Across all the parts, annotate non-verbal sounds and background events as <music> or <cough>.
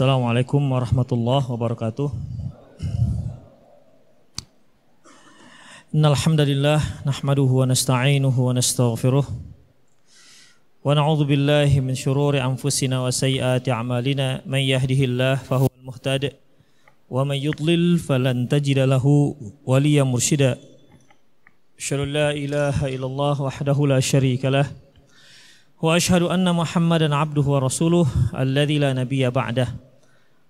Assalamualaikum warahmatullahi wabarakatuh. Innal hamdalillah nahmaduhu wa nasta'inuhu wa nastaghfiruh wa na'udzu billahi min shururi anfusina wa sayyiati a'malina may yahdihillahu fahuwal muhtadi wa may yudlil falan tajida lahu waliyan mursyida. Asyhadu an la ilaha illallah wahdahu la syarika lah wa asyhadu anna Muhammadan abduhu wa rasuluh alladzi la nabiyya ba'dahu.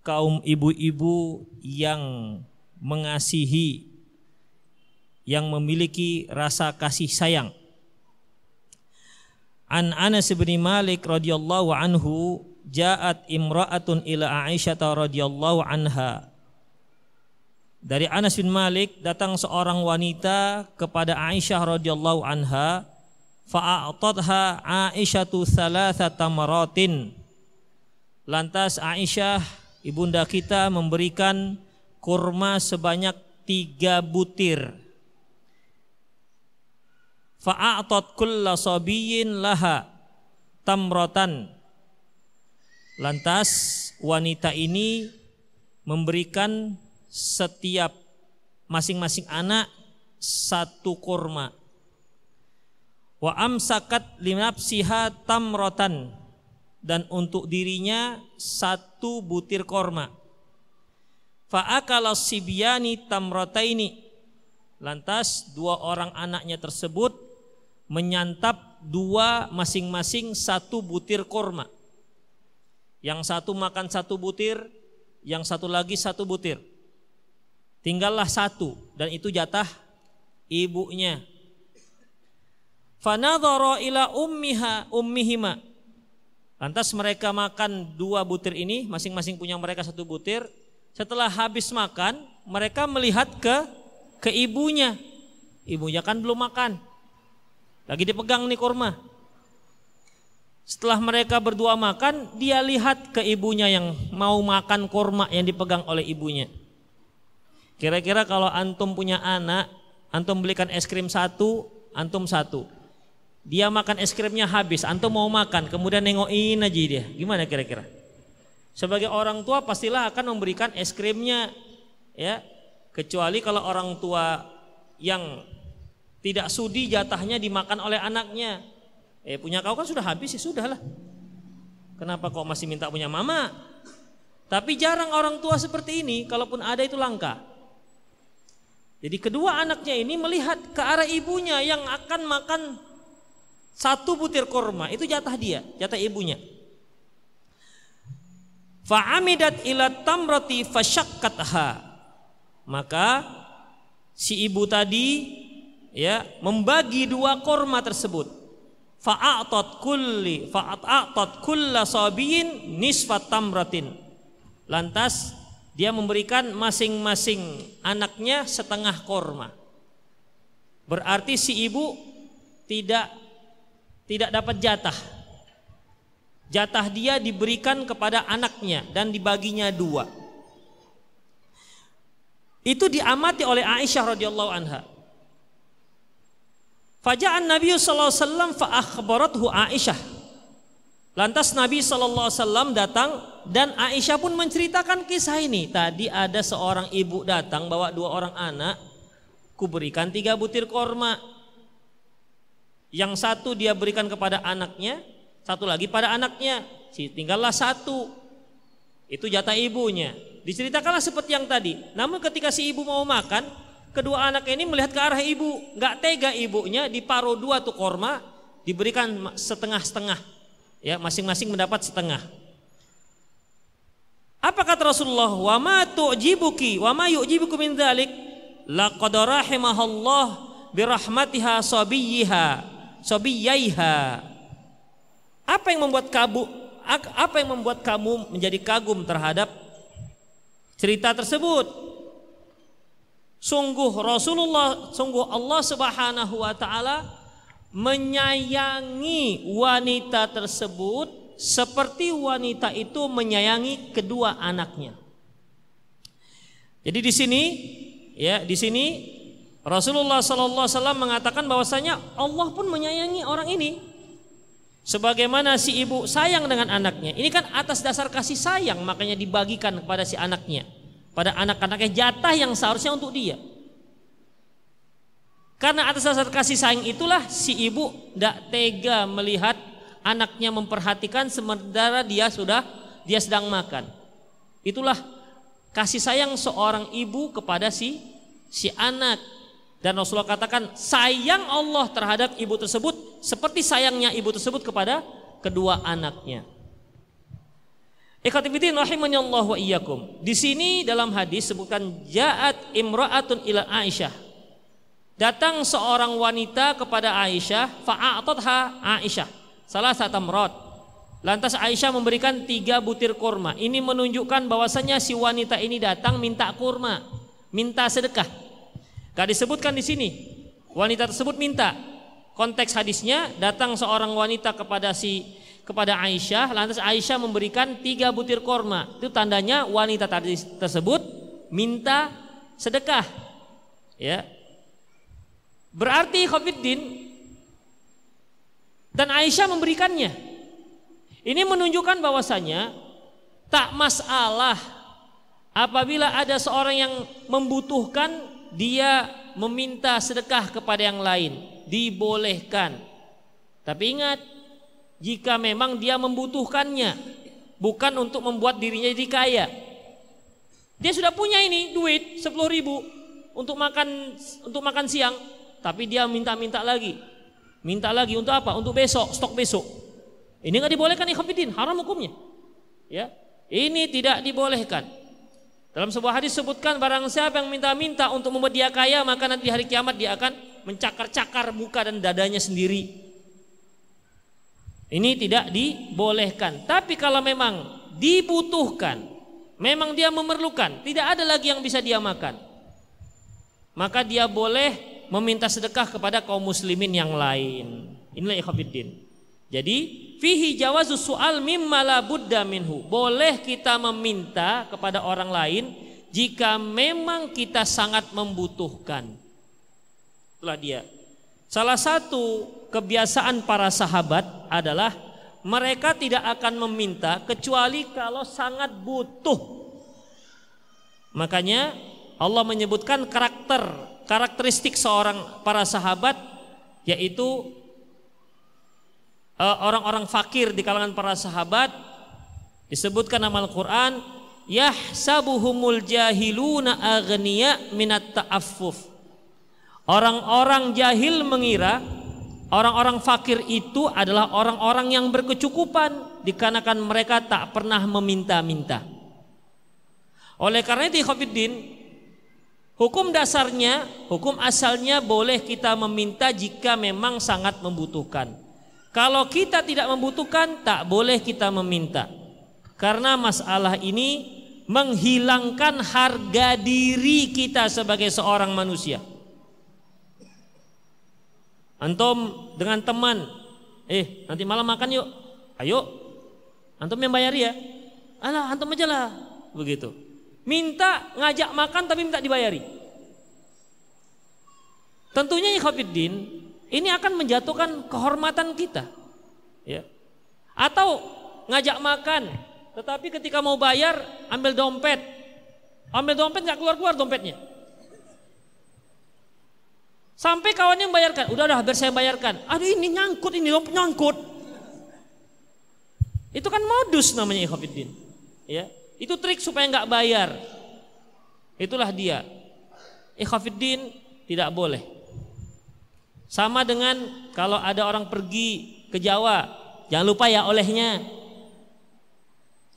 kaum ibu-ibu yang mengasihi yang memiliki rasa kasih sayang. An Anas bin Malik radhiyallahu anhu ja'at imra'atun ila Aisyah radhiyallahu anha. Dari Anas bin Malik datang seorang wanita kepada Aisyah radhiyallahu anha fa'atatha Aisyatu thalathata maratin. Lantas Aisyah ibunda kita memberikan kurma sebanyak tiga butir. Fa'atot kulla sabiyin laha tamrotan. Lantas wanita ini memberikan setiap masing-masing anak satu kurma. Wa amsakat linapsiha tamrotan dan untuk dirinya satu butir korma. Fa'akala sibyani tamrataini. Lantas dua orang anaknya tersebut menyantap dua masing-masing satu butir korma. Yang satu makan satu butir, yang satu lagi satu butir. Tinggallah satu dan itu jatah ibunya. Fanadhara ila ummiha ummihima Lantas mereka makan dua butir ini, masing-masing punya mereka satu butir. Setelah habis makan, mereka melihat ke ke ibunya. Ibunya kan belum makan. Lagi dipegang nih kurma. Setelah mereka berdua makan, dia lihat ke ibunya yang mau makan kurma yang dipegang oleh ibunya. Kira-kira kalau antum punya anak, antum belikan es krim satu, antum satu. Dia makan es krimnya habis, antum mau makan, kemudian nengokin aja dia. Gimana kira-kira? Sebagai orang tua pastilah akan memberikan es krimnya ya. Kecuali kalau orang tua yang tidak sudi jatahnya dimakan oleh anaknya. Eh punya kau kan sudah habis ya sudahlah. Kenapa kok masih minta punya mama? Tapi jarang orang tua seperti ini, kalaupun ada itu langka. Jadi kedua anaknya ini melihat ke arah ibunya yang akan makan satu butir korma itu jatah dia, jatah ibunya. Fa'amidat ila tamrati fasyakkatha. Maka si ibu tadi ya membagi dua korma tersebut. Fa'atat kulli fa'atat kulla sabiyin nisfat tamratin. Lantas dia memberikan masing-masing anaknya setengah korma. Berarti si ibu tidak tidak dapat jatah. Jatah dia diberikan kepada anaknya dan dibaginya dua. Itu diamati oleh Aisyah radhiyallahu anha. Faja'an Nabi sallallahu alaihi wasallam fa Aisyah. Lantas Nabi sallallahu alaihi datang dan Aisyah pun menceritakan kisah ini. Tadi ada seorang ibu datang bawa dua orang anak, kuberikan tiga butir korma. Yang satu dia berikan kepada anaknya, satu lagi pada anaknya. Tinggallah satu. Itu jatah ibunya. Diceritakanlah seperti yang tadi. Namun ketika si ibu mau makan, kedua anak ini melihat ke arah ibu, nggak tega ibunya diparuh dua tuh korma, diberikan setengah-setengah, ya masing-masing mendapat setengah. Apa kata Rasulullah? Wa ma tu'jibuki wa ma yu'jibuku min dzalik laqad birahmatiha sabiyha sabiyaiha. Apa yang membuat kamu apa yang membuat kamu menjadi kagum terhadap cerita tersebut? Sungguh Rasulullah, sungguh Allah Subhanahu wa taala menyayangi wanita tersebut seperti wanita itu menyayangi kedua anaknya. Jadi di sini ya di sini Rasulullah Sallallahu Alaihi Wasallam mengatakan bahwasanya Allah pun menyayangi orang ini sebagaimana si ibu sayang dengan anaknya. Ini kan atas dasar kasih sayang makanya dibagikan kepada si anaknya, pada anak-anaknya jatah yang seharusnya untuk dia. Karena atas dasar kasih sayang itulah si ibu tidak tega melihat anaknya memperhatikan sementara dia sudah dia sedang makan. Itulah kasih sayang seorang ibu kepada si si anak. Dan Rasulullah katakan sayang Allah terhadap ibu tersebut seperti sayangnya ibu tersebut kepada kedua anaknya. Ikhwatifidin rahimani Allah wa iyyakum. Di sini dalam hadis sebutkan ja'at imra'atun ila Aisyah. Datang seorang wanita kepada Aisyah fa'atatha Aisyah salah satu tamrot. Lantas Aisyah memberikan tiga butir kurma. Ini menunjukkan bahwasanya si wanita ini datang minta kurma, minta sedekah. Gak disebutkan di sini. Wanita tersebut minta. Konteks hadisnya datang seorang wanita kepada si kepada Aisyah, lantas Aisyah memberikan tiga butir kurma. Itu tandanya wanita tadi tersebut minta sedekah. Ya. Berarti Khofiddin dan Aisyah memberikannya. Ini menunjukkan bahwasanya tak masalah apabila ada seorang yang membutuhkan dia meminta sedekah kepada yang lain, dibolehkan. Tapi ingat, jika memang dia membutuhkannya, bukan untuk membuat dirinya jadi kaya. Dia sudah punya ini duit 10 ribu untuk makan untuk makan siang, tapi dia minta-minta lagi. Minta lagi untuk apa? Untuk besok, stok besok. Ini nggak dibolehkan ikhwatiddin, haram hukumnya. Ya. Ini tidak dibolehkan. Dalam sebuah hadis sebutkan barang siapa yang minta-minta untuk membuat dia kaya maka nanti hari kiamat dia akan mencakar-cakar muka dan dadanya sendiri. Ini tidak dibolehkan. Tapi kalau memang dibutuhkan, memang dia memerlukan, tidak ada lagi yang bisa dia makan. Maka dia boleh meminta sedekah kepada kaum muslimin yang lain. Inilah ikhwatiddin. Jadi fihi jawazu su'al mimma la budda minhu. Boleh kita meminta kepada orang lain jika memang kita sangat membutuhkan. Itulah dia. Salah satu kebiasaan para sahabat adalah mereka tidak akan meminta kecuali kalau sangat butuh. Makanya Allah menyebutkan karakter karakteristik seorang para sahabat yaitu orang-orang uh, fakir di kalangan para sahabat disebutkan nama Al-Qur'an yahsabuhumul jahiluna aghniya minat ta'affuf Orang-orang jahil mengira orang-orang fakir itu adalah orang-orang yang berkecukupan dikarenakan mereka tak pernah meminta-minta. Oleh karena itu Khofiddin Hukum dasarnya, hukum asalnya boleh kita meminta jika memang sangat membutuhkan. Kalau kita tidak membutuhkan, tak boleh kita meminta. Karena masalah ini menghilangkan harga diri kita sebagai seorang manusia. Antum dengan teman, eh nanti malam makan yuk, ayo. Antum yang bayar ya, alah antum aja lah, begitu minta ngajak makan tapi minta dibayari. Tentunya ikhwatiddin ini akan menjatuhkan kehormatan kita. Ya. Atau ngajak makan tetapi ketika mau bayar ambil dompet. Ambil dompet nggak keluar-keluar dompetnya. Sampai kawannya yang bayarkan, udah udah biar saya bayarkan. Aduh ini nyangkut ini dompet nyangkut. Itu kan modus namanya ikhwatiddin. Ya. Itu trik supaya nggak bayar. Itulah dia. Ikhafiddin tidak boleh. Sama dengan kalau ada orang pergi ke Jawa, jangan lupa ya olehnya.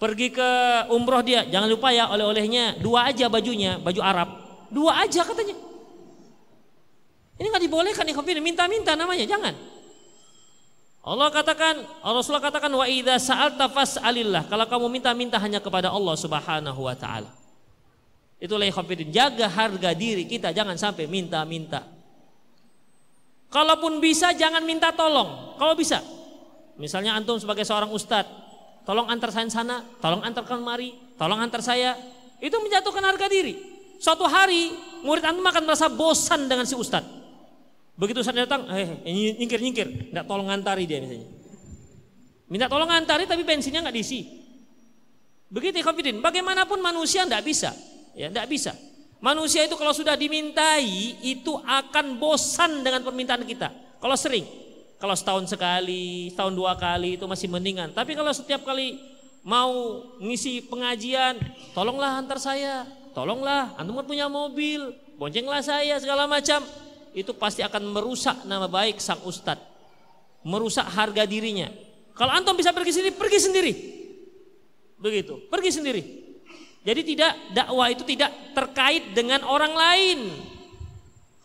Pergi ke umroh dia, jangan lupa ya oleh-olehnya. Dua aja bajunya, baju Arab. Dua aja katanya. Ini nggak dibolehkan ikhafidin, minta-minta namanya, jangan. Allah katakan, Rasulullah katakan wa idza sa'alta fas'alillah. Kalau kamu minta-minta hanya kepada Allah Subhanahu wa taala. Itulah ikhafidin, jaga harga diri kita jangan sampai minta-minta. Kalaupun bisa jangan minta tolong. Kalau bisa. Misalnya antum sebagai seorang ustadz, tolong antar saya sana, tolong antarkan mari, tolong antar saya. Itu menjatuhkan harga diri. Suatu hari murid antum akan merasa bosan dengan si ustadz. Begitu ustadz datang, eh, eh nyingkir nyingkir, tidak tolong antari dia misalnya. Minta tolong antari tapi bensinnya nggak diisi. Begitu ikhwafidin, bagaimanapun manusia tidak bisa, ya tidak bisa. Manusia itu kalau sudah dimintai itu akan bosan dengan permintaan kita. Kalau sering, kalau setahun sekali, setahun dua kali itu masih mendingan. Tapi kalau setiap kali mau ngisi pengajian, tolonglah antar saya, tolonglah, antum kan punya mobil, boncenglah saya segala macam. Itu pasti akan merusak nama baik sang ustadz, merusak harga dirinya. Kalau antum bisa pergi sendiri, pergi sendiri. Begitu, pergi sendiri. Jadi tidak dakwah itu tidak terkait dengan orang lain.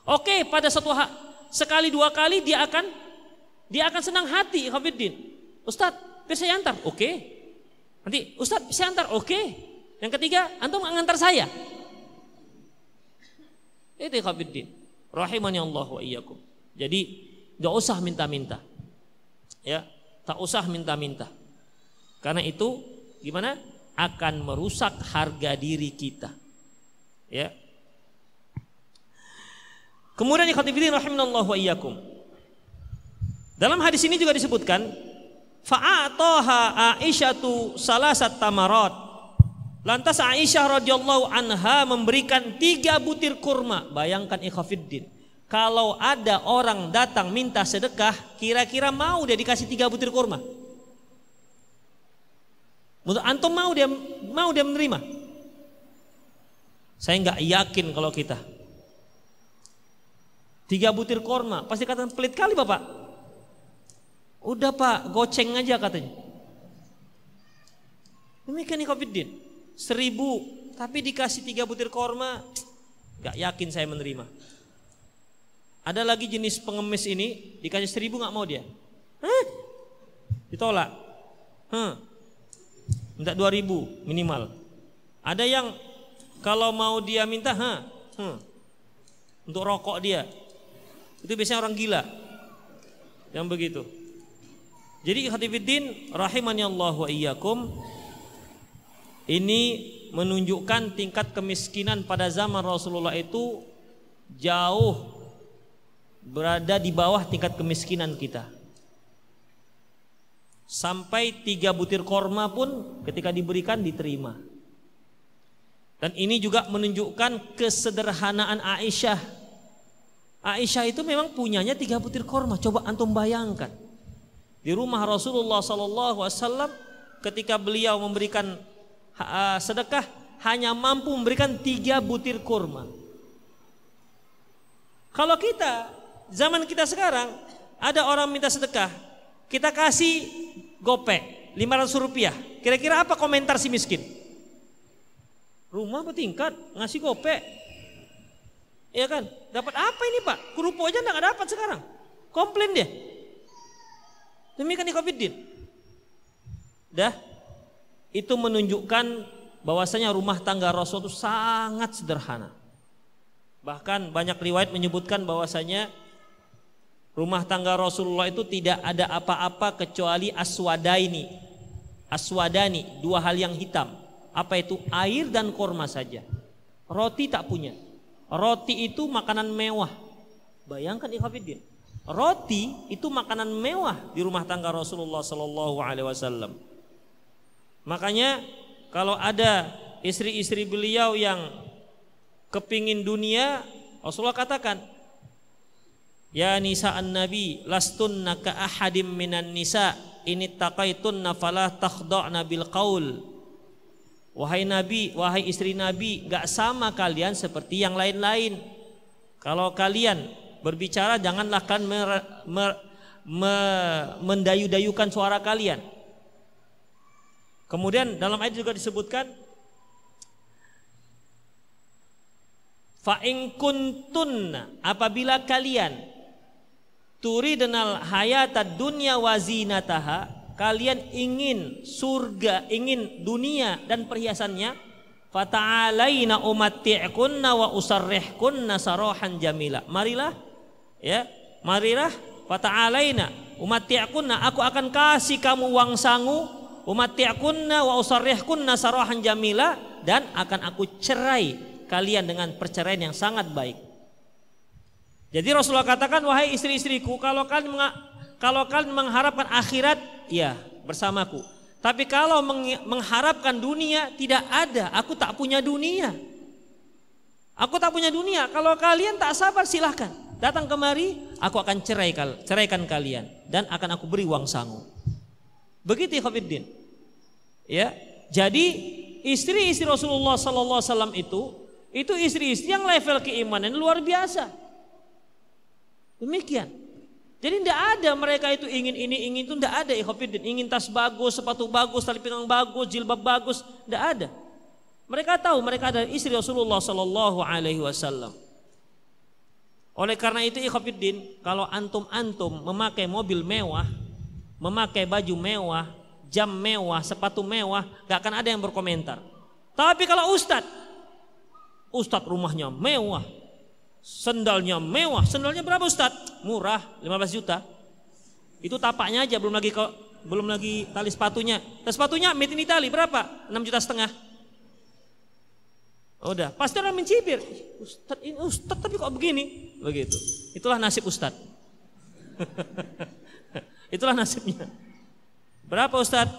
Oke, pada satu hak sekali dua kali dia akan dia akan senang hati Hafiddin. Ustadz, biar saya antar. Oke. Nanti Ustadz saya antar. Oke. Yang ketiga, antum mengantar saya. Itu Hafiddin. Rahimani Allah wa iyyakum. Jadi gak usah minta-minta. Ya, tak usah minta-minta. Karena itu gimana? Akan merusak harga diri kita. Ya. Kemudian ikhwatifiddin rahimanallahu wa iyyakum. Dalam hadis ini juga disebutkan fa'ataha Aisyatu salasat tamarat. Lantas Aisyah radhiyallahu anha memberikan tiga butir kurma. Bayangkan ikhwafiddin. Kalau ada orang datang minta sedekah, kira-kira mau dia dikasih tiga butir kurma? Menurut antum mau dia mau dia menerima? Saya nggak yakin kalau kita. Tiga butir korma, pasti katakan pelit kali bapak. Udah pak, goceng aja katanya. Demikian din. Seribu, tapi dikasih tiga butir korma, nggak yakin saya menerima. Ada lagi jenis pengemis ini dikasih seribu nggak mau dia, Hah? ditolak. Hah? Minta 2000 minimal. Ada yang kalau mau dia minta, ha, hmm, untuk rokok dia. Itu biasanya orang gila. Yang begitu. Jadi hadifiddin rahimani Allah wa iyyakum ini menunjukkan tingkat kemiskinan pada zaman Rasulullah itu jauh berada di bawah tingkat kemiskinan kita. Sampai tiga butir korma pun ketika diberikan diterima. Dan ini juga menunjukkan kesederhanaan Aisyah. Aisyah itu memang punyanya tiga butir korma. Coba antum bayangkan. Di rumah Rasulullah SAW ketika beliau memberikan sedekah hanya mampu memberikan tiga butir korma. Kalau kita zaman kita sekarang ada orang minta sedekah kita kasih gopek 500 rupiah. Kira-kira apa komentar si miskin? Rumah bertingkat, ngasih gopek. Ya kan? Dapat apa ini pak? Kurupo aja nggak dapat sekarang. Komplain dia. Demikian di covid -19. Dah, itu menunjukkan bahwasanya rumah tangga Rasul itu sangat sederhana. Bahkan banyak riwayat menyebutkan bahwasanya Rumah tangga Rasulullah itu tidak ada apa-apa kecuali aswadaini. Aswadani, dua hal yang hitam. Apa itu? Air dan korma saja. Roti tak punya. Roti itu makanan mewah. Bayangkan ikhafidin. Roti itu makanan mewah di rumah tangga Rasulullah Sallallahu Alaihi Wasallam. Makanya kalau ada istri-istri beliau yang kepingin dunia, Rasulullah katakan, Ya nisa an-nabi lastunna ka ahadim minan nisa ini taqaitunna fala takhda'na bil qaul Wahai nabi, wahai istri nabi, gak sama kalian seperti yang lain-lain. Kalau kalian berbicara janganlah kan mer, mer, me, mendayu-dayukan suara kalian. Kemudian dalam ayat juga disebutkan fa in kuntunna apabila kalian turidanal hayata dunya wazinataha kalian ingin surga, ingin dunia dan perhiasannya, fata'alaina umatti'kunna wa usarrihkunna sarahan jamila. Marilah ya, marilah. Fata'alaina umatti'kunna aku akan kasih kamu uang sangu. Umatti'kunna wa usarrihkunna sarahan jamila. Dan akan aku cerai kalian dengan perceraian yang sangat baik. Jadi Rasulullah katakan wahai istri-istriku kalau kalian kalau kalian mengharapkan akhirat ya bersamaku. Tapi kalau mengharapkan dunia tidak ada, aku tak punya dunia. Aku tak punya dunia. Kalau kalian tak sabar silahkan datang kemari, aku akan cerai ceraikan kalian dan akan aku beri uang sangu. Begitu Khafiddin. Ya, jadi istri-istri Rasulullah Sallallahu Alaihi Wasallam itu itu istri-istri yang level keimanan luar biasa. Demikian. Jadi tidak ada mereka itu ingin ini ingin itu tidak ada ikhafidin ingin tas bagus sepatu bagus tali pinggang bagus jilbab bagus tidak ada. Mereka tahu mereka adalah istri Rasulullah Sallallahu Alaihi Wasallam. Oleh karena itu ikhafidin kalau antum antum memakai mobil mewah, memakai baju mewah, jam mewah, sepatu mewah, gak akan ada yang berkomentar. Tapi kalau ustadz, ustadz rumahnya mewah, Sendalnya mewah. Sendalnya berapa Ustaz? Murah, 15 juta. Itu tapaknya aja belum lagi kok belum lagi tali sepatunya. Tali sepatunya made in Italy berapa? 6 juta setengah. Udah, pasti orang mencibir. Ustaz ini Ustaz tapi kok begini? Begitu. Itulah nasib Ustaz. <laughs> Itulah nasibnya. Berapa Ustaz?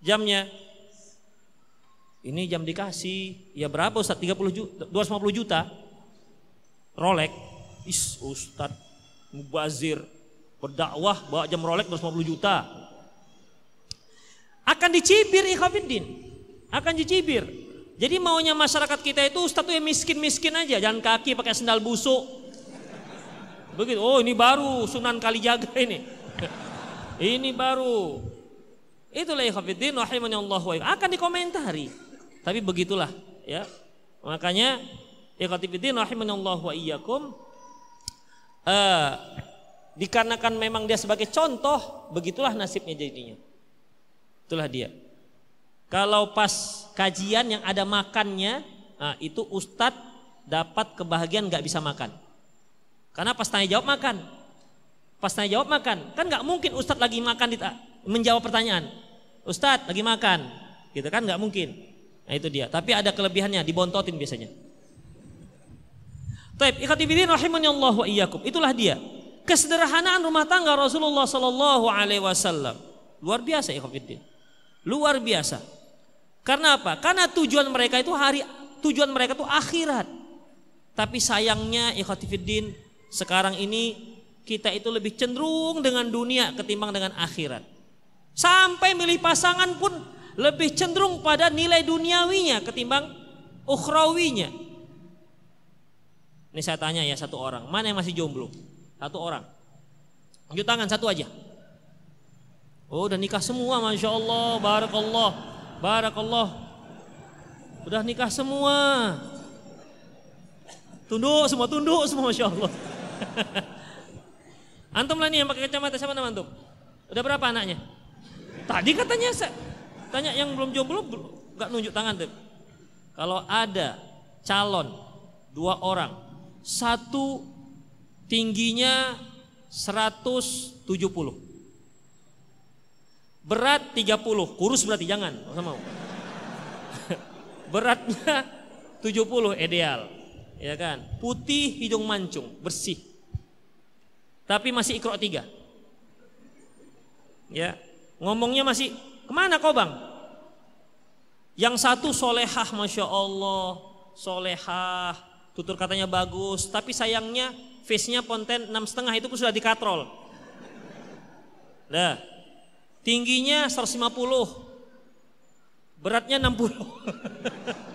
Jamnya? Ini jam dikasih. Ya berapa Ustaz? 30 juta, 250 juta. Rolex, is Ustad mubazir berdakwah bawa jam Rolex 250 juta. Akan dicibir ikhwafiddin. Akan dicibir. Jadi maunya masyarakat kita itu Ustadz tuh yang miskin-miskin aja, jangan kaki pakai sendal busuk. Begitu. Oh, ini baru Sunan Kalijaga <laughs> ini. ini baru. Itulah ikhwafiddin rahimani Allah akan dikomentari. Tapi begitulah ya. Makanya Ikhwatifiddin rahimanallah wa iyyakum. Uh, dikarenakan memang dia sebagai contoh, begitulah nasibnya jadinya. Itulah dia. Kalau pas kajian yang ada makannya, nah itu ustadz dapat kebahagiaan nggak bisa makan. Karena pas tanya jawab makan. Pas tanya jawab makan. Kan nggak mungkin ustadz lagi makan menjawab pertanyaan. Ustadz lagi makan. Gitu kan nggak mungkin. Nah itu dia. Tapi ada kelebihannya, dibontotin biasanya. Taib ikhtifidin rahimani Allah wa iyyakum. Itulah dia. Kesederhanaan rumah tangga Rasulullah sallallahu alaihi wasallam. Luar biasa ikhtifidin. Luar biasa. Karena apa? Karena tujuan mereka itu hari tujuan mereka itu akhirat. Tapi sayangnya ikhtifidin sekarang ini kita itu lebih cenderung dengan dunia ketimbang dengan akhirat. Sampai milih pasangan pun lebih cenderung pada nilai duniawinya ketimbang ukhrawinya. Ini saya tanya ya satu orang, mana yang masih jomblo? Satu orang. Tunjuk tangan satu aja. Oh udah nikah semua Masya Allah Barakallah Barakallah Udah nikah semua Tunduk semua Tunduk semua Masya Allah <laughs> Antum lah nih yang pakai kacamata Siapa nama antum? Udah berapa anaknya? Tadi katanya saya Tanya yang belum jomblo Gak nunjuk tangan tuh Kalau ada calon Dua orang satu tingginya 170. Berat 30, kurus berarti jangan, masa mau. <laughs> Beratnya 70 ideal. Ya kan? Putih, hidung mancung, bersih. Tapi masih ikro tiga. Ya, ngomongnya masih ke mana kau bang? Yang satu solehah, masya Allah, solehah, tutur katanya bagus, tapi sayangnya face-nya konten enam setengah itu pun sudah dikatrol. Nah, tingginya 150, beratnya 60.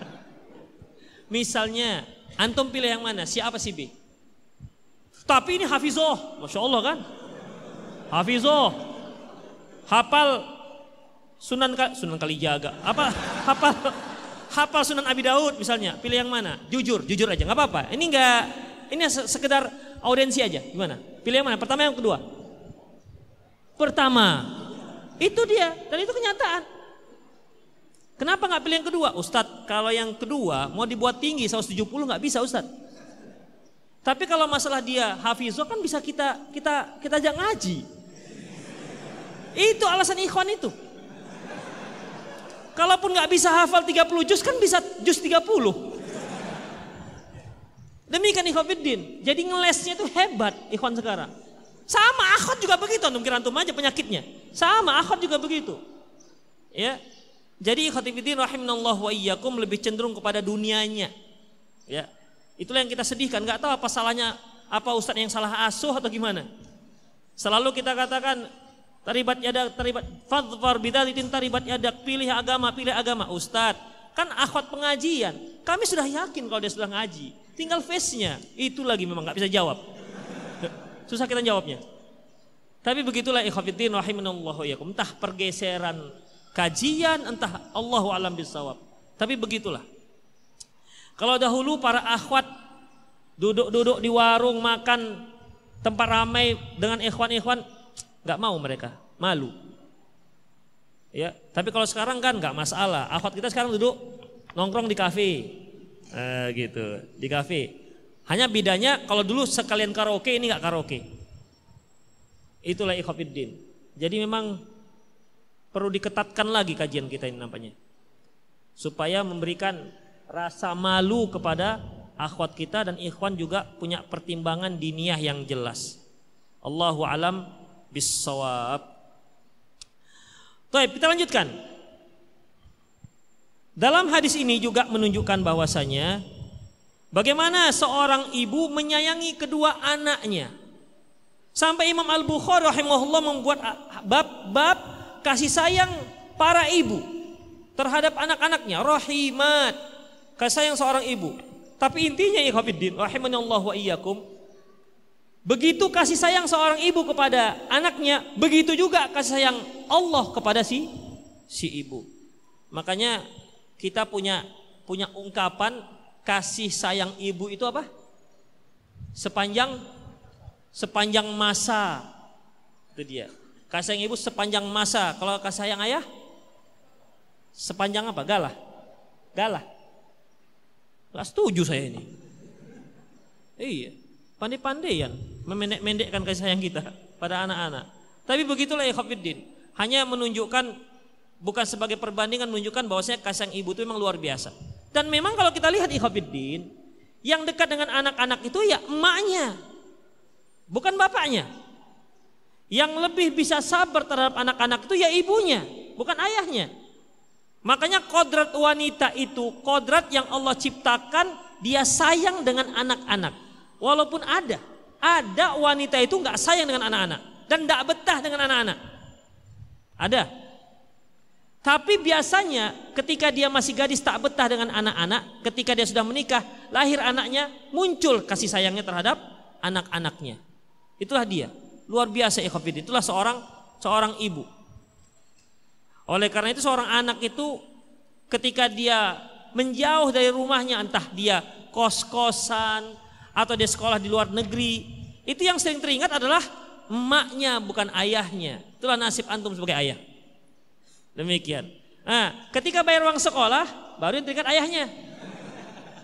<laughs> Misalnya Antum pilih yang mana? Si apa si B? Tapi ini hafizoh, masya Allah kan? Hafizoh, hafal Sunan Sunan Kalijaga, apa? Hafal hafal Sunan Abi Daud misalnya. Pilih yang mana? Jujur, jujur aja, nggak apa-apa. Ini nggak, ini sekedar audiensi aja. Gimana? Pilih yang mana? Pertama yang kedua? Pertama, itu dia dan itu kenyataan. Kenapa nggak pilih yang kedua? Ustadz, kalau yang kedua mau dibuat tinggi 170 nggak bisa Ustadz. Tapi kalau masalah dia hafizoh kan bisa kita kita kita ajak ngaji. Itu alasan ikhwan itu. Kalaupun nggak bisa hafal 30 juz kan bisa juz 30. Demikian ikhwafiddin. Jadi ngelesnya itu hebat ikhwan sekarang. Sama akhwat juga begitu, antum kira antum aja penyakitnya. Sama akhwat juga begitu. Ya, jadi khotibidin rahimanallah wa iyyakum lebih cenderung kepada dunianya. Ya. Itulah yang kita sedihkan, nggak tahu apa salahnya apa ustaz yang salah asuh atau gimana. Selalu kita katakan taribat yadak taribat fadfar bidzalitin taribat yadak pilih agama pilih agama. Ustaz kan akhwat pengajian. Kami sudah yakin kalau dia sudah ngaji. Tinggal face-nya. Itu lagi memang nggak bisa jawab. <laughs> Susah kita jawabnya. Tapi begitulah ikhwatiddin rahimanallahu yakum entah pergeseran kajian entah Allah alam bisawab. Tapi begitulah. Kalau dahulu para akhwat duduk-duduk di warung makan tempat ramai dengan ikhwan-ikhwan nggak mau mereka, malu. Ya, tapi kalau sekarang kan nggak masalah. Akhwat kita sekarang duduk nongkrong di kafe, eh, gitu, di kafe. Hanya bedanya kalau dulu sekalian karaoke ini nggak karaoke. Itulah ikhwafiddin. Jadi memang perlu diketatkan lagi kajian kita ini nampaknya. Supaya memberikan rasa malu kepada akhwat kita dan ikhwan juga punya pertimbangan diniyah yang jelas. Allahu alam bisawab. Baik, kita lanjutkan. Dalam hadis ini juga menunjukkan bahwasanya bagaimana seorang ibu menyayangi kedua anaknya. Sampai Imam Al-Bukhari rahimahullah membuat bab-bab kasih sayang para ibu terhadap anak-anaknya rahimat kasih sayang seorang ibu tapi intinya ikhwatiddin rahimanallahu wa iyyakum begitu kasih sayang seorang ibu kepada anaknya begitu juga kasih sayang Allah kepada si si ibu makanya kita punya punya ungkapan kasih sayang ibu itu apa sepanjang sepanjang masa itu dia Kasih sayang ibu sepanjang masa. Kalau kasih sayang ayah sepanjang apa? Galah. Galah. Gak setuju saya ini. Iya, pandai-pandaian memendek-mendekkan kasih sayang kita pada anak-anak. Tapi begitulah ya Khafiddin. Hanya menunjukkan bukan sebagai perbandingan menunjukkan bahwasanya kasih sayang ibu itu memang luar biasa. Dan memang kalau kita lihat Ikhafiddin, yang dekat dengan anak-anak itu ya emaknya. Bukan bapaknya. Yang lebih bisa sabar terhadap anak-anak itu ya ibunya, bukan ayahnya. Makanya kodrat wanita itu kodrat yang Allah ciptakan dia sayang dengan anak-anak. Walaupun ada, ada wanita itu nggak sayang dengan anak-anak dan nggak betah dengan anak-anak. Ada. Tapi biasanya ketika dia masih gadis tak betah dengan anak-anak, ketika dia sudah menikah, lahir anaknya, muncul kasih sayangnya terhadap anak-anaknya. Itulah dia. Luar biasa ikhwafid. Itulah seorang seorang ibu. Oleh karena itu seorang anak itu ketika dia menjauh dari rumahnya entah dia kos-kosan atau dia sekolah di luar negeri, itu yang sering teringat adalah emaknya bukan ayahnya. Itulah nasib antum sebagai ayah. Demikian. Nah, ketika bayar uang sekolah, baru yang teringat ayahnya.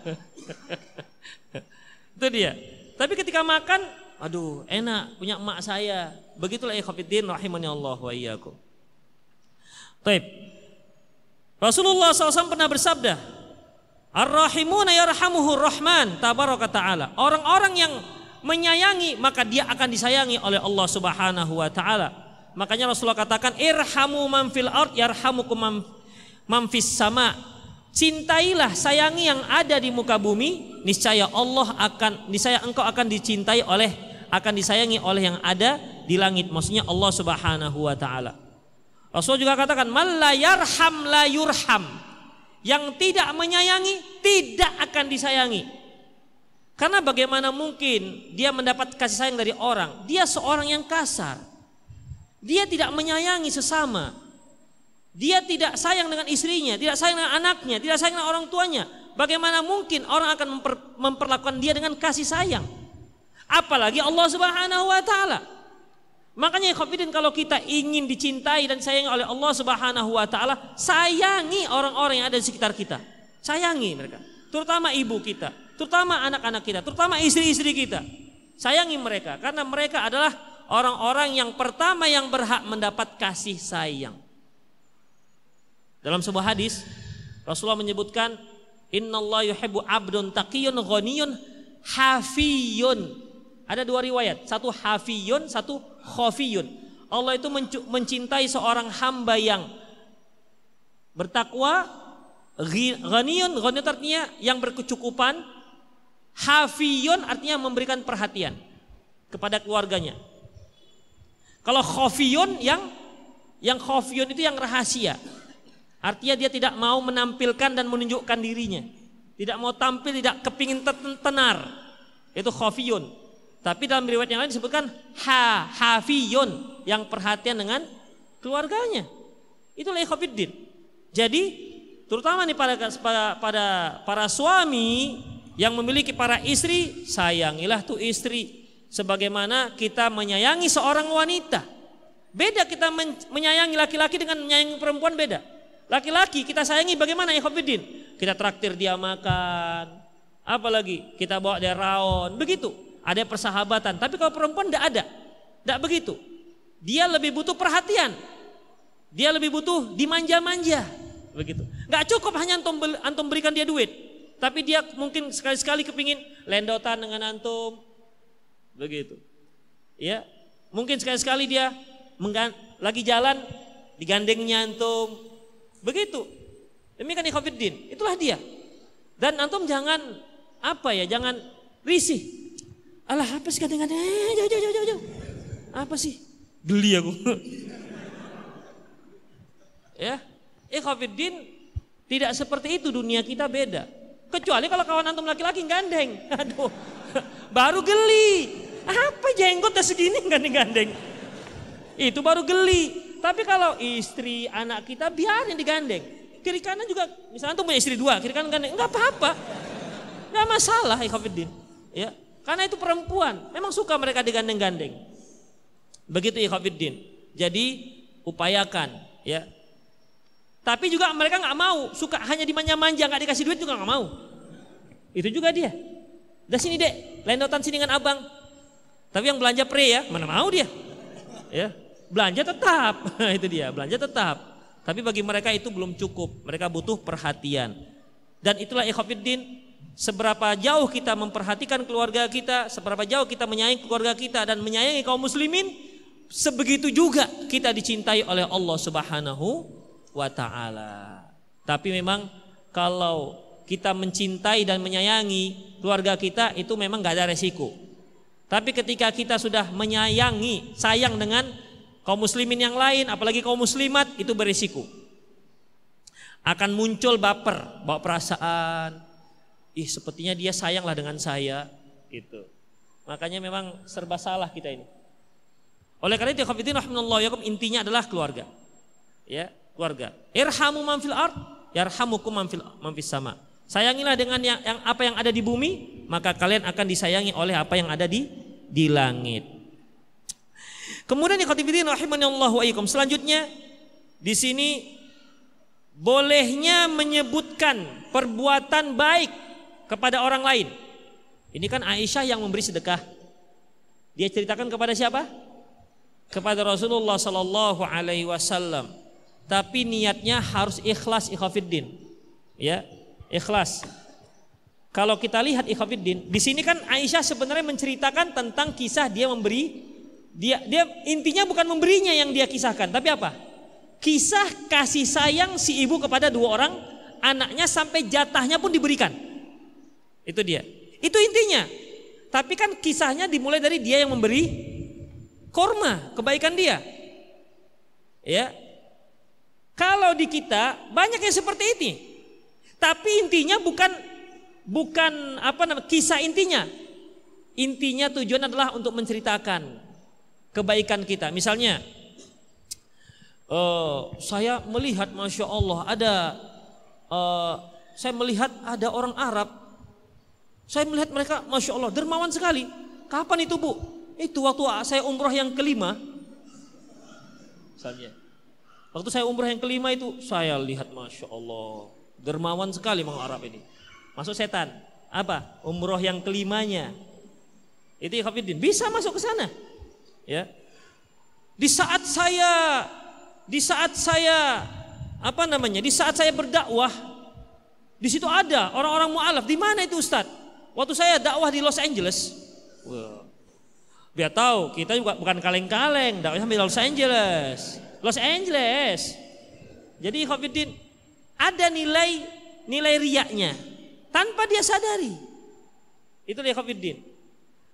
<laughs> itu dia. Tapi ketika makan, Aduh, enak punya emak saya. Begitulah ikhwatiddin rahimani Allah wa iyyakum. Baik. Rasulullah SAW pernah bersabda, Ar-rahimuna yarhamuhur rahman tabaraka ta'ala. Orang-orang yang menyayangi maka dia akan disayangi oleh Allah Subhanahu wa taala. Makanya Rasulullah katakan irhamu man fil ard yarhamukum man fis sama. Cintailah, sayangi yang ada di muka bumi, niscaya Allah akan niscaya engkau akan dicintai oleh akan disayangi oleh yang ada di langit. Maksudnya Allah Subhanahu wa taala. Rasul juga katakan, "Man la yarham la yurham." Yang tidak menyayangi tidak akan disayangi. Karena bagaimana mungkin dia mendapat kasih sayang dari orang? Dia seorang yang kasar. Dia tidak menyayangi sesama. Dia tidak sayang dengan istrinya, tidak sayang dengan anaknya, tidak sayang dengan orang tuanya. Bagaimana mungkin orang akan memper, memperlakukan dia dengan kasih sayang? Apalagi Allah Subhanahu wa taala. Makanya khafidin kalau kita ingin dicintai dan sayangi oleh Allah Subhanahu wa taala, sayangi orang-orang yang ada di sekitar kita. Sayangi mereka, terutama ibu kita, terutama anak-anak kita, terutama istri-istri kita. Sayangi mereka karena mereka adalah orang-orang yang pertama yang berhak mendapat kasih sayang. Dalam sebuah hadis Rasulullah menyebutkan Innallaha yuhibbu abdun taqiyun ghaniyun hafiyun. Ada dua riwayat, satu hafiyun, satu khafiyun. Allah itu mencintai seorang hamba yang bertakwa, ghaniyun, ghaniyun artinya yang berkecukupan, hafiyun artinya memberikan perhatian kepada keluarganya. Kalau khafiyun yang yang khafiyun itu yang rahasia. Artinya dia tidak mau menampilkan dan menunjukkan dirinya. Tidak mau tampil, tidak kepingin tenar. Itu khafiyun. Tapi dalam riwayat yang lain disebutkan ha hafiyun yang perhatian dengan keluarganya. Itulah ikhafiddin. Jadi terutama nih pada pada pada para suami yang memiliki para istri, sayangilah tuh istri sebagaimana kita menyayangi seorang wanita. Beda kita menyayangi laki-laki dengan menyayangi perempuan beda. Laki-laki kita sayangi bagaimana ya? Kita traktir dia makan. Apalagi kita bawa dia raon. Begitu. Ada persahabatan. Tapi kalau perempuan tidak ada. Tidak begitu. Dia lebih butuh perhatian. Dia lebih butuh dimanja-manja. Begitu. Gak cukup hanya antum, antum berikan dia duit. Tapi dia mungkin sekali-sekali kepingin lendotan dengan antum. Begitu. Ya, mungkin sekali-sekali dia lagi jalan digandengnya antum, Begitu. Demikian ikhwafiddin. Itulah dia. Dan antum jangan apa ya, jangan risih. Alah apa sih kadang-kadang, eh, jauh, jauh, jauh, jauh. Apa sih? Geli aku. <laughs> ya, ikhwafiddin tidak seperti itu dunia kita beda. Kecuali kalau kawan antum laki-laki gandeng. <laughs> Aduh, baru geli. Apa jenggot udah segini gandeng-gandeng. Itu baru geli. Tapi kalau istri, anak kita biarin digandeng. Kiri kanan juga, misalnya tuh punya istri dua, kiri kanan gandeng, enggak apa-apa. Enggak masalah, ikhafidin. Ya, karena itu perempuan, memang suka mereka digandeng-gandeng. Begitu ikhafidin. Jadi upayakan, ya. Tapi juga mereka nggak mau, suka hanya dimanja-manja, nggak dikasih duit juga nggak mau. Itu juga dia. Dah sini dek, lendotan sini dengan abang. Tapi yang belanja pre ya, mana mau dia? Ya, belanja tetap. <laughs> itu dia, belanja tetap. Tapi bagi mereka itu belum cukup. Mereka butuh perhatian. Dan itulah ikhwafiddin, seberapa jauh kita memperhatikan keluarga kita, seberapa jauh kita menyayangi keluarga kita dan menyayangi kaum muslimin, sebegitu juga kita dicintai oleh Allah Subhanahu wa taala. Tapi memang kalau kita mencintai dan menyayangi keluarga kita itu memang gak ada resiko. Tapi ketika kita sudah menyayangi, sayang dengan kaum muslimin yang lain, apalagi kaum muslimat itu berisiko. Akan muncul baper, bawa perasaan, ih sepertinya dia sayanglah dengan saya, gitu. Makanya memang serba salah kita ini. Oleh karena itu, yakum intinya adalah keluarga. Ya, keluarga. Irhamu man fil ard, yarhamukum man fil man fis sama. Sayangilah dengan yang, yang apa yang ada di bumi, maka kalian akan disayangi oleh apa yang ada di di langit. Kemudian ikhwatifiddin Allah wa ikum. Selanjutnya di sini bolehnya menyebutkan perbuatan baik kepada orang lain. Ini kan Aisyah yang memberi sedekah. Dia ceritakan kepada siapa? Kepada Rasulullah sallallahu alaihi wasallam. Tapi niatnya harus ikhlas ikhafiddin. Ya, ikhlas. Kalau kita lihat ikhafiddin, di sini kan Aisyah sebenarnya menceritakan tentang kisah dia memberi dia dia intinya bukan memberinya yang dia kisahkan, tapi apa? Kisah kasih sayang si ibu kepada dua orang anaknya sampai jatahnya pun diberikan. Itu dia. Itu intinya. Tapi kan kisahnya dimulai dari dia yang memberi korma, kebaikan dia. Ya. Kalau di kita banyak yang seperti ini. Tapi intinya bukan bukan apa namanya kisah intinya. Intinya tujuan adalah untuk menceritakan kebaikan kita. Misalnya, uh, saya melihat, masya Allah, ada uh, saya melihat ada orang Arab. Saya melihat mereka, masya Allah, dermawan sekali. Kapan itu bu? Itu waktu saya umroh yang kelima. Misalnya, waktu saya umroh yang kelima itu saya lihat, masya Allah, dermawan sekali orang Arab ini. Masuk setan. Apa? Umroh yang kelimanya. Itu Ikhwafiddin. Bisa masuk ke sana. Ya. Di saat saya di saat saya apa namanya? Di saat saya berdakwah di situ ada orang-orang mualaf. Di mana itu Ustaz? Waktu saya dakwah di Los Angeles. Biar tahu kita juga bukan kaleng-kaleng, dakwahnya di Los Angeles. Los Angeles. Jadi Khofiddin ada nilai nilai riaknya tanpa dia sadari. Itu dia Khofiddin.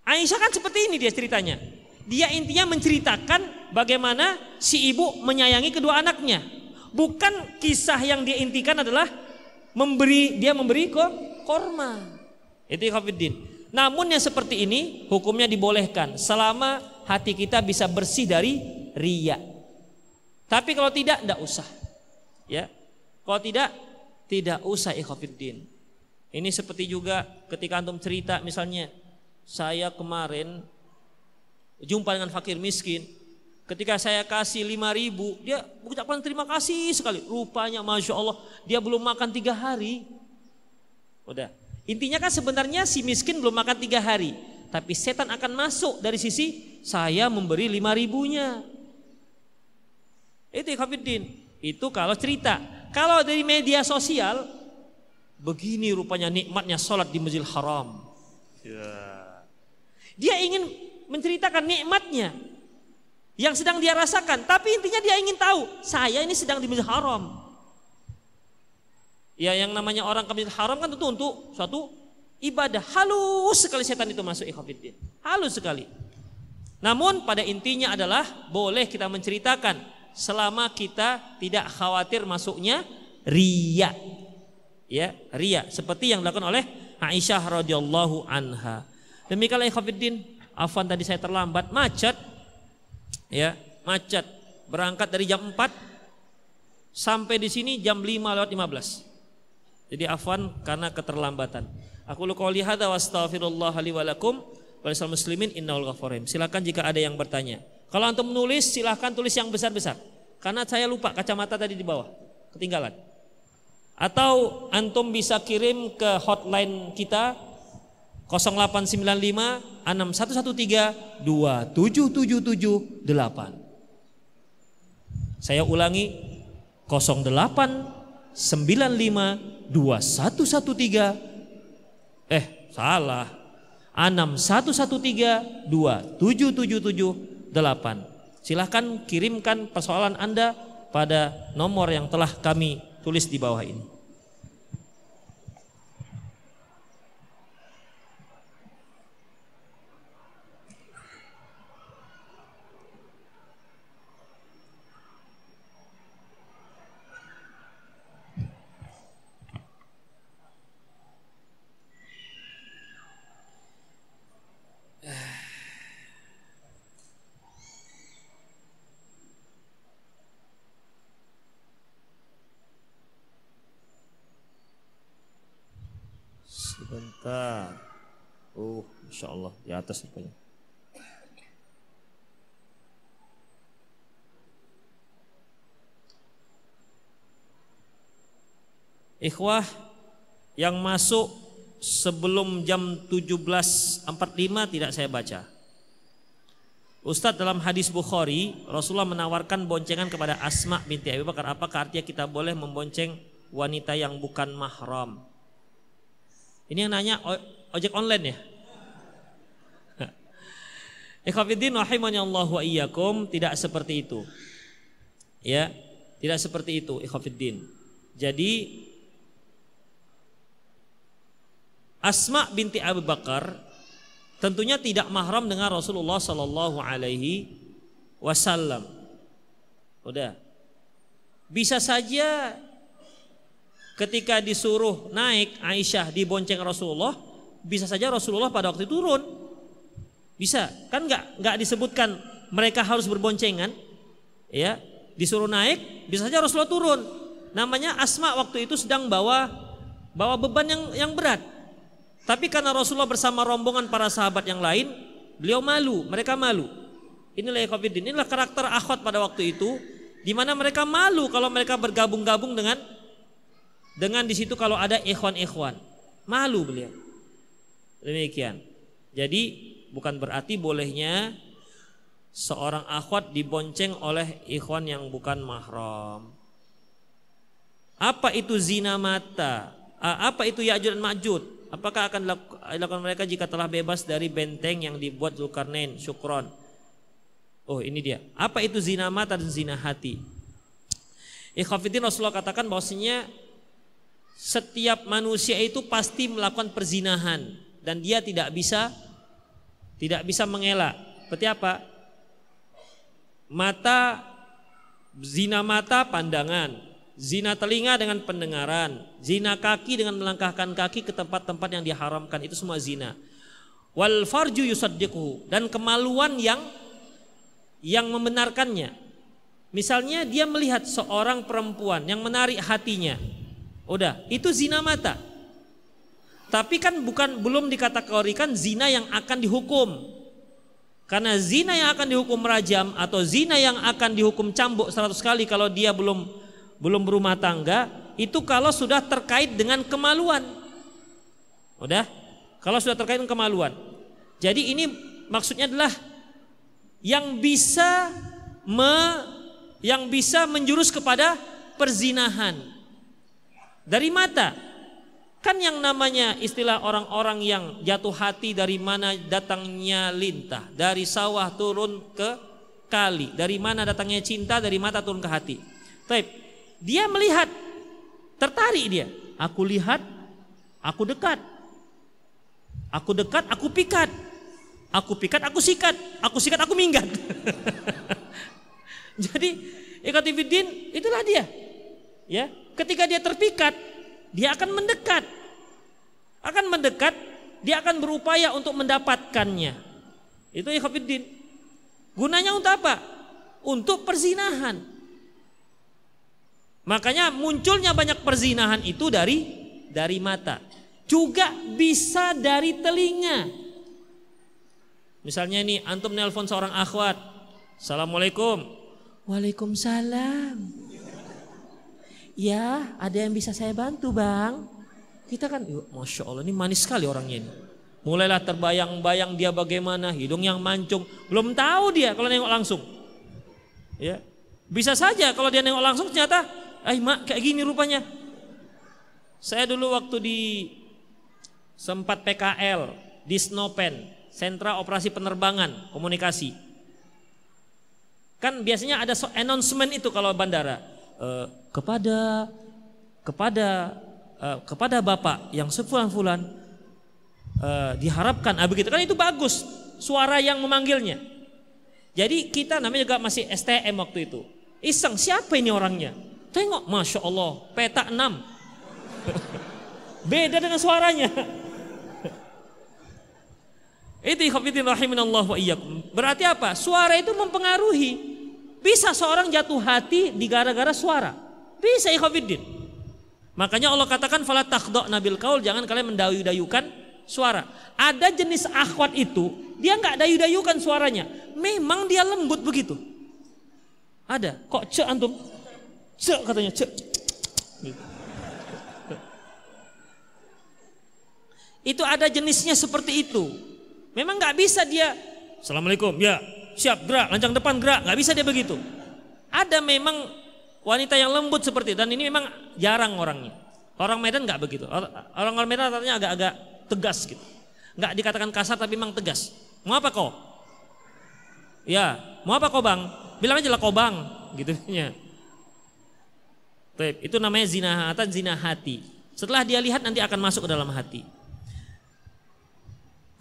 Aisyah kan seperti ini dia ceritanya. Dia intinya menceritakan bagaimana si ibu menyayangi kedua anaknya. Bukan kisah yang dia intikan adalah memberi dia memberi kok korma. Itu Khafiddin. Namun yang seperti ini hukumnya dibolehkan selama hati kita bisa bersih dari ria. Tapi kalau tidak tidak usah. Ya. Kalau tidak tidak usah ikhafidin. Ini seperti juga ketika antum cerita misalnya saya kemarin jumpa dengan fakir miskin Ketika saya kasih lima ribu, dia mengucapkan terima kasih sekali. Rupanya Masya Allah, dia belum makan tiga hari. Udah. Intinya kan sebenarnya si miskin belum makan tiga hari. Tapi setan akan masuk dari sisi saya memberi lima ribunya. Itu Khafiddin. Itu kalau cerita. Kalau dari media sosial, begini rupanya nikmatnya sholat di Masjidil Haram. Ya. Dia ingin menceritakan nikmatnya yang sedang dia rasakan, tapi intinya dia ingin tahu, saya ini sedang di Masjidil Haram. Ya yang namanya orang Masjidil Haram kan tentu untuk suatu ibadah. Halus sekali setan itu masuk ikhafidin. Halus sekali. Namun pada intinya adalah boleh kita menceritakan selama kita tidak khawatir masuknya ria. Ya, ria seperti yang dilakukan oleh Aisyah radhiyallahu anha. Demikianlah ikhafidin, afwan tadi saya terlambat, macet ya macet berangkat dari jam 4 sampai di sini jam 5 lewat 15 jadi afwan karena keterlambatan. Aku lu qouli hadza wa astaghfirullah li wa lakum. Wa muslimin innahu ghafurun silakan jika ada yang bertanya. Kalau antum menulis silakan tulis yang besar-besar. Karena saya lupa kacamata tadi di bawah. Ketinggalan. Atau antum bisa kirim ke hotline kita 0895 6113 27778. Saya ulangi 0895 2113 eh salah 6113 27778. Silahkan kirimkan persoalan Anda pada nomor yang telah kami tulis di bawah ini. Sebentar. Oh, insya Allah di atas rupanya. Ikhwah yang masuk sebelum jam 17.45 tidak saya baca. Ustadz dalam hadis Bukhari, Rasulullah menawarkan boncengan kepada Asma binti Abi Bakar. Apakah artinya kita boleh membonceng wanita yang bukan mahram? Ini yang nanya ojek online ya? <laughs> Ikhwafiddin rahimani Allah wa iyyakum tidak seperti itu. Ya, tidak seperti itu ikhwafiddin. Jadi Asma binti Abu Bakar tentunya tidak mahram dengan Rasulullah sallallahu alaihi wasallam. Udah. Bisa saja ketika disuruh naik Aisyah di bonceng Rasulullah, bisa saja Rasulullah pada waktu itu turun. Bisa, kan nggak nggak disebutkan mereka harus berboncengan, ya disuruh naik, bisa saja Rasulullah turun. Namanya Asma waktu itu sedang bawa bawa beban yang yang berat. Tapi karena Rasulullah bersama rombongan para sahabat yang lain, beliau malu, mereka malu. Inilah Ikhwafiddin, inilah karakter akhwat pada waktu itu, di mana mereka malu kalau mereka bergabung-gabung dengan dengan di situ kalau ada ikhwan-ikhwan. Malu beliau. Demikian. Jadi bukan berarti bolehnya seorang akhwat dibonceng oleh ikhwan yang bukan mahram. Apa itu zina mata? Apa itu Ya'jud dan Ma'jud? Apakah akan dilakukan mereka jika telah bebas dari benteng yang dibuat Zulkarnain, Syukron? Oh ini dia. Apa itu zina mata dan zina hati? Ikhafidin Rasulullah katakan bahwasanya setiap manusia itu pasti melakukan perzinahan dan dia tidak bisa tidak bisa mengelak. Seperti apa? Mata zina mata pandangan, zina telinga dengan pendengaran, zina kaki dengan melangkahkan kaki ke tempat-tempat yang diharamkan itu semua zina. Wal farju yusaddiquhu dan kemaluan yang yang membenarkannya. Misalnya dia melihat seorang perempuan yang menarik hatinya, Udah, itu zina mata. Tapi kan bukan belum dikategorikan zina yang akan dihukum. Karena zina yang akan dihukum rajam atau zina yang akan dihukum cambuk 100 kali kalau dia belum belum berumah tangga, itu kalau sudah terkait dengan kemaluan. Udah? Kalau sudah terkait dengan kemaluan. Jadi ini maksudnya adalah yang bisa me, yang bisa menjurus kepada perzinahan. Dari mata. Kan yang namanya istilah orang-orang yang jatuh hati dari mana datangnya lintah. Dari sawah turun ke kali. Dari mana datangnya cinta, dari mata turun ke hati. Taip, dia melihat, tertarik dia. Aku lihat, aku dekat. Aku dekat, aku pikat. Aku pikat, aku sikat. Aku sikat, aku minggat. <laughs> Jadi, ikatifiddin itulah dia. Ya, ketika dia terpikat, dia akan mendekat. Akan mendekat, dia akan berupaya untuk mendapatkannya. Itu ikhwatiddin. Gunanya untuk apa? Untuk perzinahan. Makanya munculnya banyak perzinahan itu dari dari mata. Juga bisa dari telinga. Misalnya ini antum nelpon seorang akhwat. Assalamualaikum. Waalaikumsalam. Ya, ada yang bisa saya bantu bang. Kita kan, masya Allah ini manis sekali orangnya ini. Mulailah terbayang-bayang dia bagaimana, hidung yang mancung. Belum tahu dia kalau nengok langsung. Ya, bisa saja kalau dia nengok langsung ternyata, ay mak kayak gini rupanya. Saya dulu waktu di sempat PKL di Snopen, Sentra Operasi Penerbangan Komunikasi. Kan biasanya ada announcement itu kalau bandara uh, kepada kepada uh, kepada bapak yang sefulan-fulan uh, diharapkan ah begitu kan itu bagus suara yang memanggilnya. Jadi kita namanya juga masih STM waktu itu. Iseng siapa ini orangnya? Tengok Masya Allah peta 6 <laughs> Beda dengan suaranya <laughs> Itu. Berarti apa? Suara itu mempengaruhi bisa seorang jatuh hati di gara-gara suara. Bisa ikhwafiddin. Makanya Allah katakan fala takhdok nabil kaul jangan kalian mendayu-dayukan suara. Ada jenis akhwat itu dia nggak dayu-dayukan suaranya. Memang dia lembut begitu. Ada. Kok cek antum? Cek katanya cek. Itu ada jenisnya seperti itu. Memang nggak bisa dia. Assalamualaikum. Ya, siap gerak, lancang depan gerak, nggak bisa dia begitu. Ada memang wanita yang lembut seperti itu dan ini memang jarang orangnya. Orang Medan nggak begitu. Orang orang Medan katanya agak-agak tegas gitu. Nggak dikatakan kasar tapi memang tegas. Mau apa kau? Ya, mau apa kau bang? Bilang aja lah kau bang, gitu <laughs> ya. Itu namanya zina hati, zina hati. Setelah dia lihat nanti akan masuk ke dalam hati.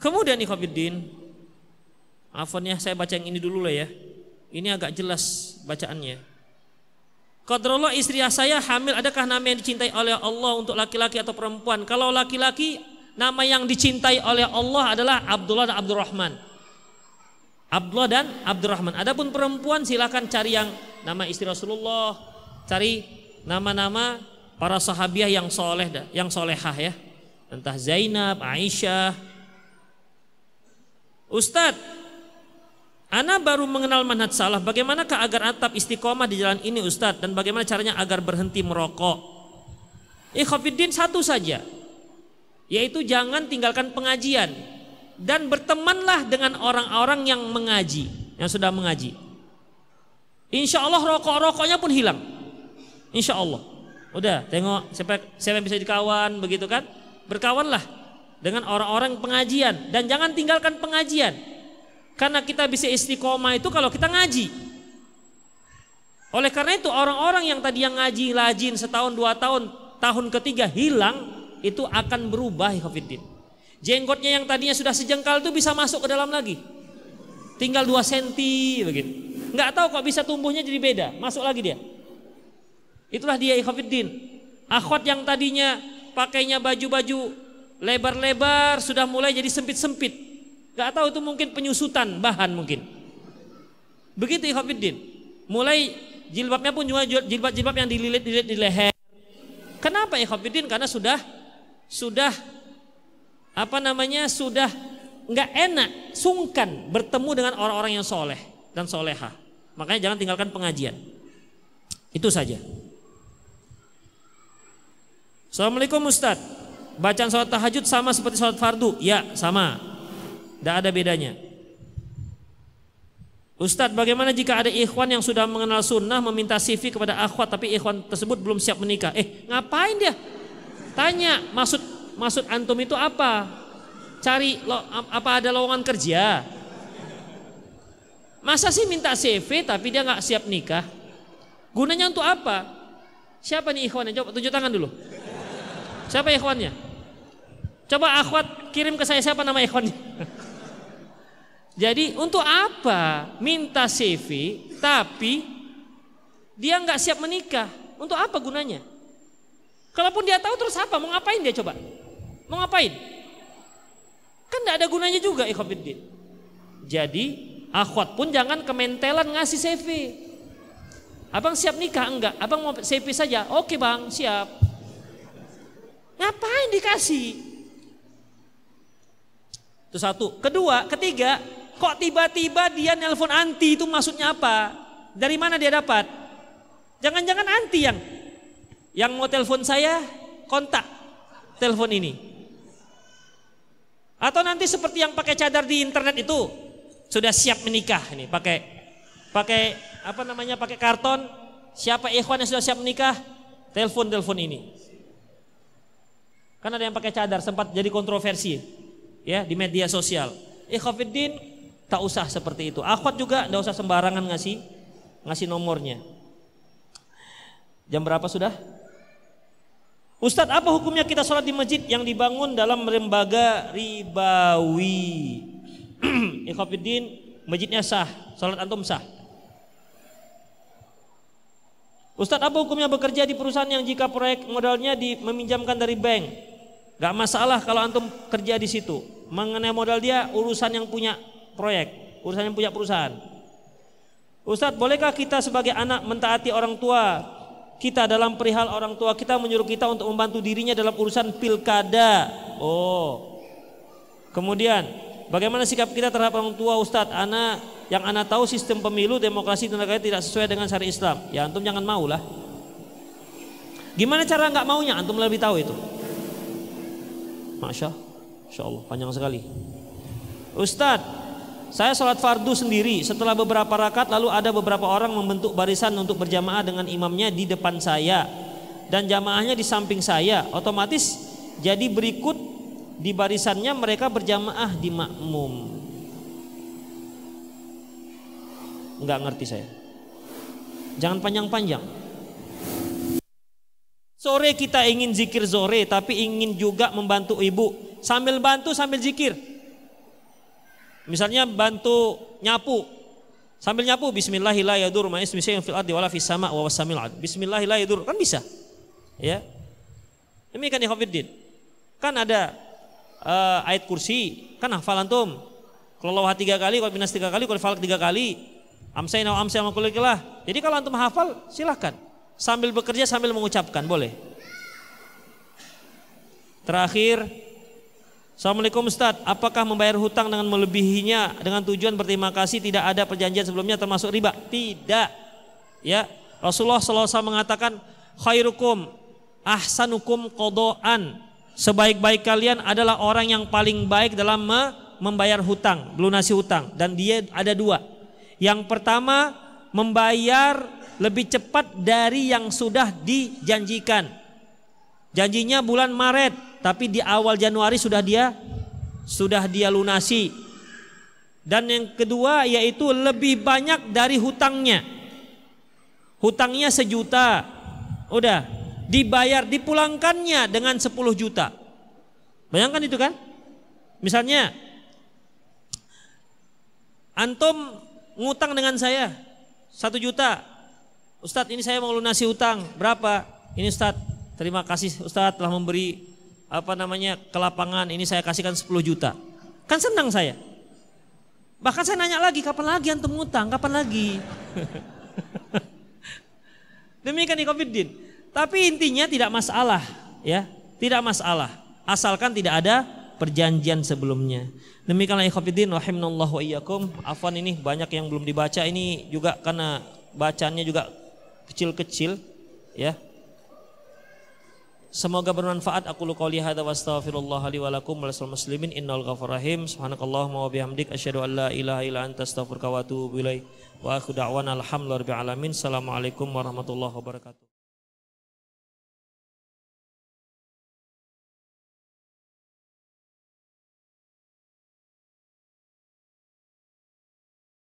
Kemudian ikhwafiddin, Afwan ya, saya baca yang ini dulu lah ya. Ini agak jelas bacaannya. Qadrallah istri saya hamil, adakah nama yang dicintai oleh Allah untuk laki-laki atau perempuan? Kalau laki-laki, nama yang dicintai oleh Allah adalah Abdullah dan Abdurrahman. Abdullah dan Abdurrahman. Adapun perempuan silakan cari yang nama istri Rasulullah, cari nama-nama para sahabiah yang soleh, yang solehah ya. Entah Zainab, Aisyah. Ustadz, Ana baru mengenal manhaj salah. Bagaimanakah agar atap istiqomah di jalan ini Ustadz? Dan bagaimana caranya agar berhenti merokok? Ikhwafiddin satu saja. Yaitu jangan tinggalkan pengajian. Dan bertemanlah dengan orang-orang yang mengaji. Yang sudah mengaji. Insya Allah rokok-rokoknya pun hilang. Insya Allah. Udah tengok siapa, siapa yang bisa dikawan begitu kan. Berkawanlah dengan orang-orang pengajian. Dan jangan tinggalkan pengajian karena kita bisa istiqomah itu kalau kita ngaji. Oleh karena itu orang-orang yang tadi yang ngaji lajin setahun dua tahun, tahun ketiga hilang itu akan berubah Khofiddin. Jenggotnya yang tadinya sudah sejengkal itu bisa masuk ke dalam lagi. Tinggal dua senti begitu. Nggak tahu kok bisa tumbuhnya jadi beda, masuk lagi dia. Itulah dia Khofiddin. Akhwat yang tadinya pakainya baju-baju lebar-lebar sudah mulai jadi sempit-sempit. Gak tahu itu mungkin penyusutan bahan mungkin. Begitu Ikhwanuddin. Mulai jilbabnya pun juga jilbab-jilbab yang dililit-lilit di leher. Kenapa Ikhwanuddin? Karena sudah sudah apa namanya sudah nggak enak, sungkan bertemu dengan orang-orang yang soleh dan soleha. Makanya jangan tinggalkan pengajian. Itu saja. Assalamualaikum Ustadz. Bacaan sholat tahajud sama seperti sholat fardu? Ya, sama. Tidak ada bedanya. Ustadz bagaimana jika ada ikhwan yang sudah mengenal sunnah meminta CV kepada akhwat tapi ikhwan tersebut belum siap menikah? Eh ngapain dia? Tanya maksud maksud antum itu apa? Cari lo, apa ada lowongan kerja? Masa sih minta CV tapi dia nggak siap nikah? Gunanya untuk apa? Siapa nih ikhwannya? Coba tunjuk tangan dulu. Siapa ikhwannya? Coba akhwat kirim ke saya siapa nama ikhwannya? Jadi untuk apa minta CV tapi dia nggak siap menikah? Untuk apa gunanya? Kalaupun dia tahu terus apa? Mau ngapain dia coba? Mau ngapain? Kan tidak ada gunanya juga ikhwafiddin. Jadi akhwat pun jangan kementelan ngasih CV. Abang siap nikah enggak? Abang mau CV saja? Oke bang siap. Ngapain dikasih? Itu satu. Kedua, ketiga, Kok tiba-tiba dia nelpon anti itu maksudnya apa? Dari mana dia dapat? Jangan-jangan anti yang yang mau telepon saya kontak telepon ini. Atau nanti seperti yang pakai cadar di internet itu sudah siap menikah ini pakai pakai apa namanya pakai karton siapa ikhwan yang sudah siap menikah telepon telepon ini. Kan ada yang pakai cadar sempat jadi kontroversi ya di media sosial. Ikhwafiddin Tak usah seperti itu. Akhwat juga tidak usah sembarangan ngasih ngasih nomornya. Jam berapa sudah? Ustadz apa hukumnya kita sholat di masjid yang dibangun dalam lembaga ribawi? <clears throat> Ikhwafiddin masjidnya sah, sholat antum sah. Ustadz apa hukumnya bekerja di perusahaan yang jika proyek modalnya di, meminjamkan dari bank? Gak masalah kalau antum kerja di situ. Mengenai modal dia urusan yang punya proyek, urusan yang punya perusahaan. Ustadz, bolehkah kita sebagai anak mentaati orang tua kita dalam perihal orang tua kita menyuruh kita untuk membantu dirinya dalam urusan pilkada? Oh. Kemudian, bagaimana sikap kita terhadap orang tua Ustadz? Anak yang anak tahu sistem pemilu demokrasi negara tidak sesuai dengan syariat Islam. Ya antum jangan mau lah. Gimana cara nggak maunya? Antum lebih tahu itu. Masya, Masya Allah panjang sekali. Ustadz, saya sholat fardu sendiri. Setelah beberapa rakaat lalu ada beberapa orang membentuk barisan untuk berjamaah dengan imamnya di depan saya dan jamaahnya di samping saya. Otomatis jadi berikut di barisannya mereka berjamaah di makmum. Enggak ngerti saya. Jangan panjang-panjang. Sore kita ingin zikir sore tapi ingin juga membantu ibu. Sambil bantu sambil zikir. Misalnya bantu nyapu Sambil nyapu bismillahirrahmanirrahim sama' wa kan bisa. Ya. Ini kan ikhwatiddin. Kan ada uh, ayat kursi, kan hafal antum. Kalau lawah tiga kali, kalau binas tiga kali, kalau falak tiga kali. Atau amsain kulikilah. Jadi kalau antum hafal, silahkan. Sambil bekerja, sambil mengucapkan, boleh. Terakhir, Assalamualaikum Ustaz, apakah membayar hutang dengan melebihinya dengan tujuan berterima kasih tidak ada perjanjian sebelumnya termasuk riba? Tidak. Ya, Rasulullah SAW mengatakan khairukum ahsanukum kodoan. Sebaik-baik kalian adalah orang yang paling baik dalam membayar hutang, melunasi hutang dan dia ada dua. Yang pertama membayar lebih cepat dari yang sudah dijanjikan. Janjinya bulan Maret, tapi di awal Januari sudah dia sudah dia lunasi. Dan yang kedua yaitu lebih banyak dari hutangnya. Hutangnya sejuta. Udah, dibayar dipulangkannya dengan 10 juta. Bayangkan itu kan? Misalnya antum ngutang dengan saya satu juta. Ustadz ini saya mau lunasi utang berapa? Ini Ustadz terima kasih Ustadz telah memberi apa namanya ke lapangan ini saya kasihkan 10 juta. Kan senang saya. Bahkan saya nanya lagi kapan lagi antum ngutang, kapan lagi? <laughs> Demikian Ikhwanuddin. Tapi intinya tidak masalah, ya. Tidak masalah. Asalkan tidak ada perjanjian sebelumnya. Demikianlah ikhwatiddin rahimanallah wa iyyakum. Afwan ini banyak yang belum dibaca ini juga karena bacanya juga kecil-kecil, ya. Semoga bermanfaat. Aku lu qouli hadza wa astaghfirullah li wa wa muslimin innal ghafurur rahim. Subhanakallahumma wa bihamdik asyhadu an la ilaha illa anta astaghfiruka wa atubu ilaik. Wa akhu da'wana alhamdulillahi alamin. Assalamualaikum warahmatullahi wabarakatuh.